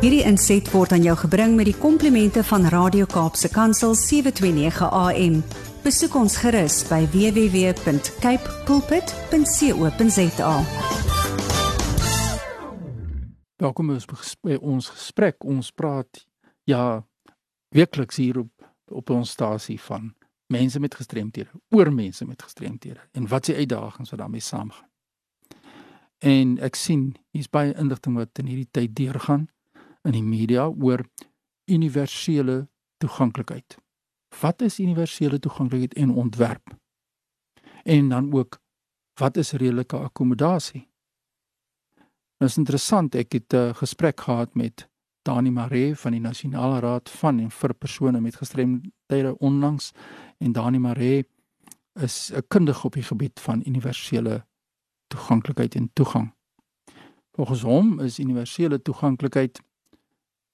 Hierdie inset word aan jou gebring met die komplimente van Radio Kaapse Kansel 729 AM. Besoek ons gerus by www.cape pulpit.co.za. Welkom by ons gesprek. Ons praat ja werkliks hier op op ons stasie van mense met gestremthede, oor mense met gestremthede en wat se uitdagings wat daarmee saamgaan. En ek sien hier's baie inligting wat in hierdie tyd deurgaan in die media oor universele toeganklikheid. Wat is universele toeganklikheid en ontwerp? En dan ook wat is redelike akkommodasie? Dit is interessant, ek het 'n uh, gesprek gehad met Dani Maree van die Nasionale Raad van en vir persone met gestremdhede onlangs en Dani Maree is 'n kundige op die gebied van universele toeganklikheid en toegang. Volgens hom is universele toeganklikheid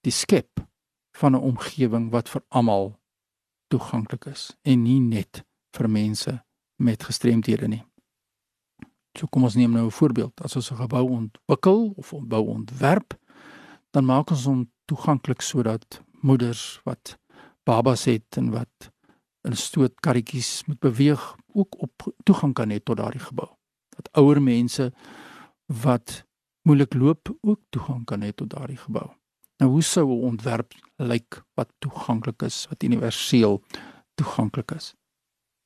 die skep van 'n omgewing wat vir almal toeganklik is en nie net vir mense met gestremthede nie. So kom ons neem nou 'n voorbeeld. As ons 'n gebou ontwikkel of 'n gebou ontwerp, dan maak ons hom toeganklik sodat moeders wat babas het en wat in stootkarretjies moet beweeg ook op toegang kan hê tot daardie gebou. Dat ouer mense wat moeilik loop ook toegang kan hê tot daardie gebou. Nou hoe sou 'n ontwerp lyk wat toeganklik is, wat universeel toeganklik is?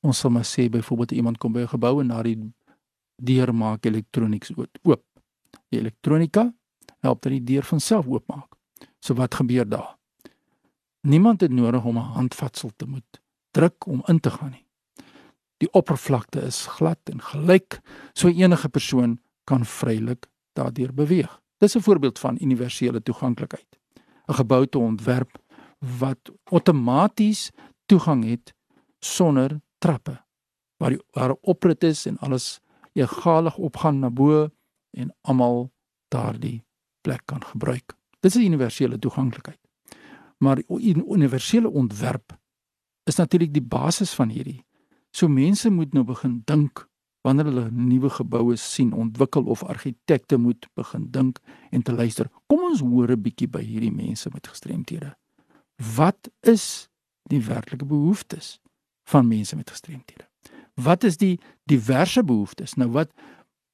Ons sal maar sê byvoorbeeld iemand kom by 'n gebou en na die deur maak elektronies oop. Die elektronika help dat die deur van self oopmaak. So wat gebeur daar? Niemand het nodig om 'n handvatsel te moet druk om in te gaan nie. Die oppervlakte is glad en gelyk, so enige persoon kan vrylik daardeur beweeg. Dis 'n voorbeeld van universele toeganklikheid. 'n gebou te ontwerp wat outomaties toegang het sonder trappe waar die, waar 'n oprit is en alles egalig opgaan na bo en almal daardie plek kan gebruik. Dit is universele toeganklikheid. Maar die universele ontwerp is natuurlik die basis van hierdie. So mense moet nou begin dink wanneer hulle nuwe geboue sien ontwikkel of argitekte moet begin dink en te luister. Kom ons hoor 'n bietjie by hierdie mense met gestremthede. Wat is die werklike behoeftes van mense met gestremthede? Wat is die diverse behoeftes? Nou wat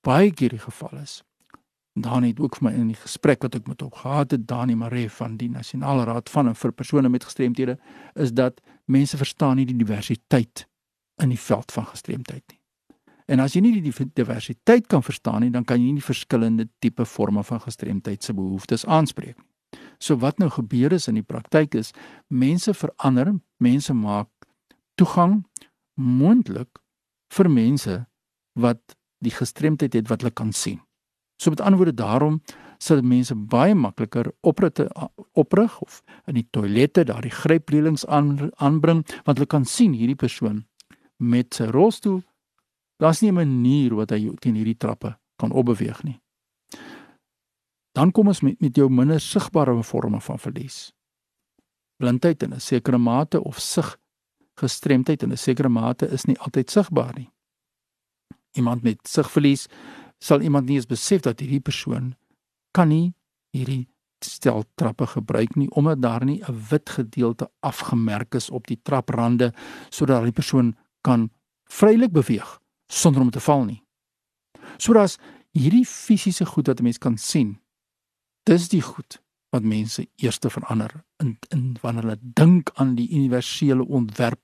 baie keer die geval is. Dan het ook vir my in die gesprek wat ek met hom gehad het, Dani Maree van die Nasionale Raad van en vir persone met gestremthede, is dat mense verstaan nie die diversiteit in die veld van gestremdheid nie. En as jy nie die diversiteit kan verstaan nie, dan kan jy nie verskillende tipe forme van gestremdheid se behoeftes aanspreek nie. So wat nou gebeur is in die praktyk is mense verander, mense maak toegang moontlik vir mense wat die gestremdheid het wat hulle kan sien. So met ander woorde daarom sal mense baie makliker oprite oprig of in die toilette daardie grypreëlings aan aanbring want hulle kan sien hierdie persoon met sy rolstoel Daar's nie 'n manier wat hy teen hierdie trappe kan opbeweeg nie. Dan kom ons met met jou minder sigbare vorme van verlies. Blindheid in 'n sekere mate of sig gestremdheid in 'n sekere mate is nie altyd sigbaar nie. Iemand met sigverlies sal iemand nie eens besef dat hierdie persoon kan nie hierdie stel trappe gebruik nie omdat daar nie 'n wit gedeelte afgemerk is op die traprande sodat die persoon kan vrylik beweeg sonder om te val nie. Sodat hierdie fisiese goed wat 'n mens kan sien, dis die goed wat mense eers te verander in in wanneer hulle dink aan die universele ontwerp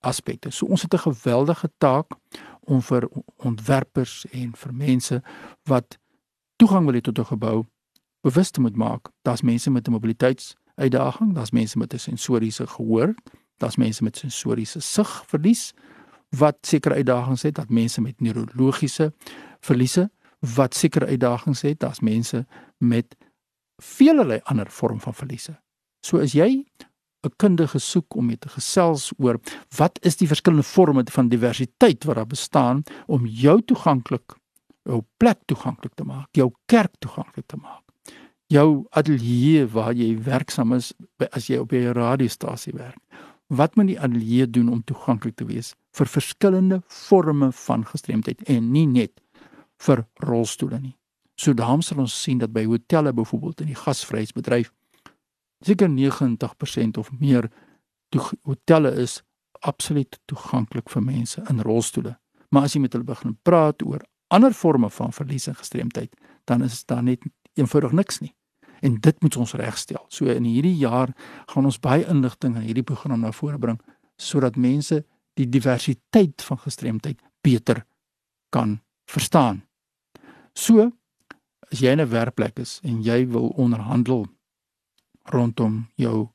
aspekte. So ons het 'n geweldige taak om vir ontwerpers en vir mense wat toegang wil hê tot 'n gebou bewus te moet maak. Daar's mense met 'n mobiliteitsuitdaging, daar's mense met 'n sensoriese gehoor, daar's mense met sensoriese sigverlies, wat sekere uitdagings het dat mense met neurologiese verliese wat sekere uitdagings het daar's mense met veelelei ander vorm van verliese. So as jy 'n kundige soek om met te gesels oor wat is die verskillende forme van diversiteit wat daar bestaan om jou toeganklik jou plek toeganklik te maak jou kerk toeganklik te maak? Jou ateljee waar jy werksaam is as jy op 'n radiostasie werk wat moet die ateljee doen om toeganklik te wees vir verskillende forme van gestremdheid en nie net vir rolstoele nie. So daarom sal ons sien dat by hotelle byvoorbeeld in die gasvryheidsbedryf seker 90% of meer hotelle is absoluut toeganklik vir mense in rolstoele. Maar as jy met hulle begin praat oor ander forme van verlies en gestremdheid, dan is daar net eenvoudig niks nie. En dit moet ons regstel. So in hierdie jaar gaan ons baie inligting in hierdie program na vore bring sodat mense die diversiteit van gestremdheid beter kan verstaan. So as jy in 'n werkplek is en jy wil onderhandel rondom jou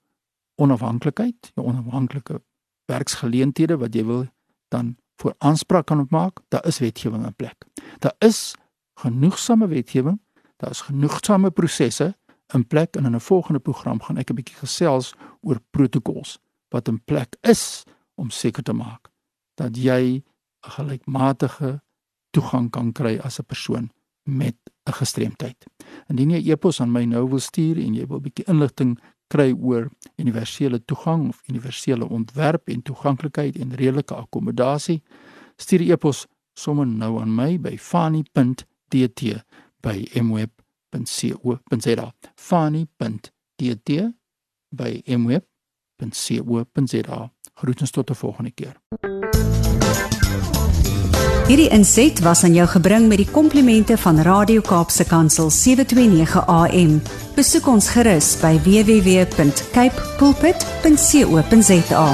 onafhanklikheid, jou onafhanklike werksgeleenthede wat jy wil dan voor aanspraak kan maak, daar is wetgewing in plek. Daar is genoegsame wetgewing, daar is genoegsame prosesse in plek en in 'n volgende program gaan ek 'n bietjie gesels oor protokols wat in plek is om seker te maak dat jy 'n gelykmatige toegang kan kry as 'n persoon met 'n gestremdheid. Indien jy e-pos aan my nou wil stuur en jy wil 'n bietjie inligting kry oor universele toegang of universele ontwerp en toeganklikheid en redelike akkommodasie, stuur e-pos sommer nou aan my by fani.dt by mweb.co.za. fani.dt by mweb.co.za. Groetens tot 'n volgende keer. Hierdie inset was aan jou gebring met die komplimente van Radio Kaapse Kansel 729 AM. Besoek ons gerus by www.cape pulpit.co.za.